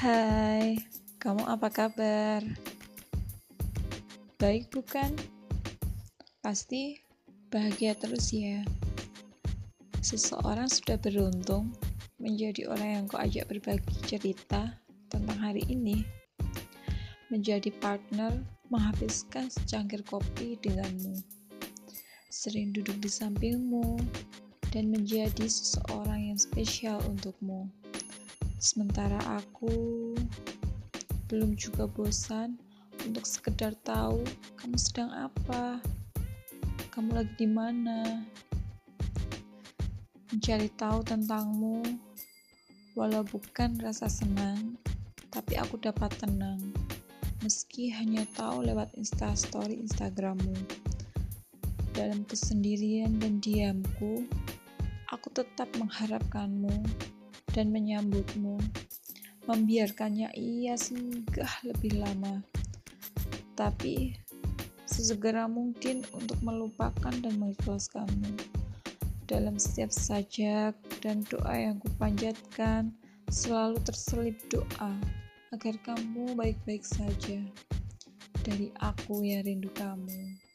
Hai, kamu apa kabar? Baik bukan? Pasti bahagia terus ya. Seseorang sudah beruntung menjadi orang yang kau ajak berbagi cerita tentang hari ini. Menjadi partner menghabiskan secangkir kopi denganmu. Sering duduk di sampingmu dan menjadi seseorang yang spesial untukmu. Sementara aku belum juga bosan untuk sekedar tahu kamu sedang apa, kamu lagi di mana. Mencari tahu tentangmu, walau bukan rasa senang, tapi aku dapat tenang. Meski hanya tahu lewat instastory Instagrammu. Dalam kesendirian dan diamku, aku tetap mengharapkanmu dan menyambutmu, membiarkannya ia singgah lebih lama, tapi sesegera mungkin untuk melupakan dan mengikhlaskanmu. Dalam setiap sajak dan doa yang kupanjatkan, selalu terselip doa agar kamu baik-baik saja. Dari aku yang rindu kamu.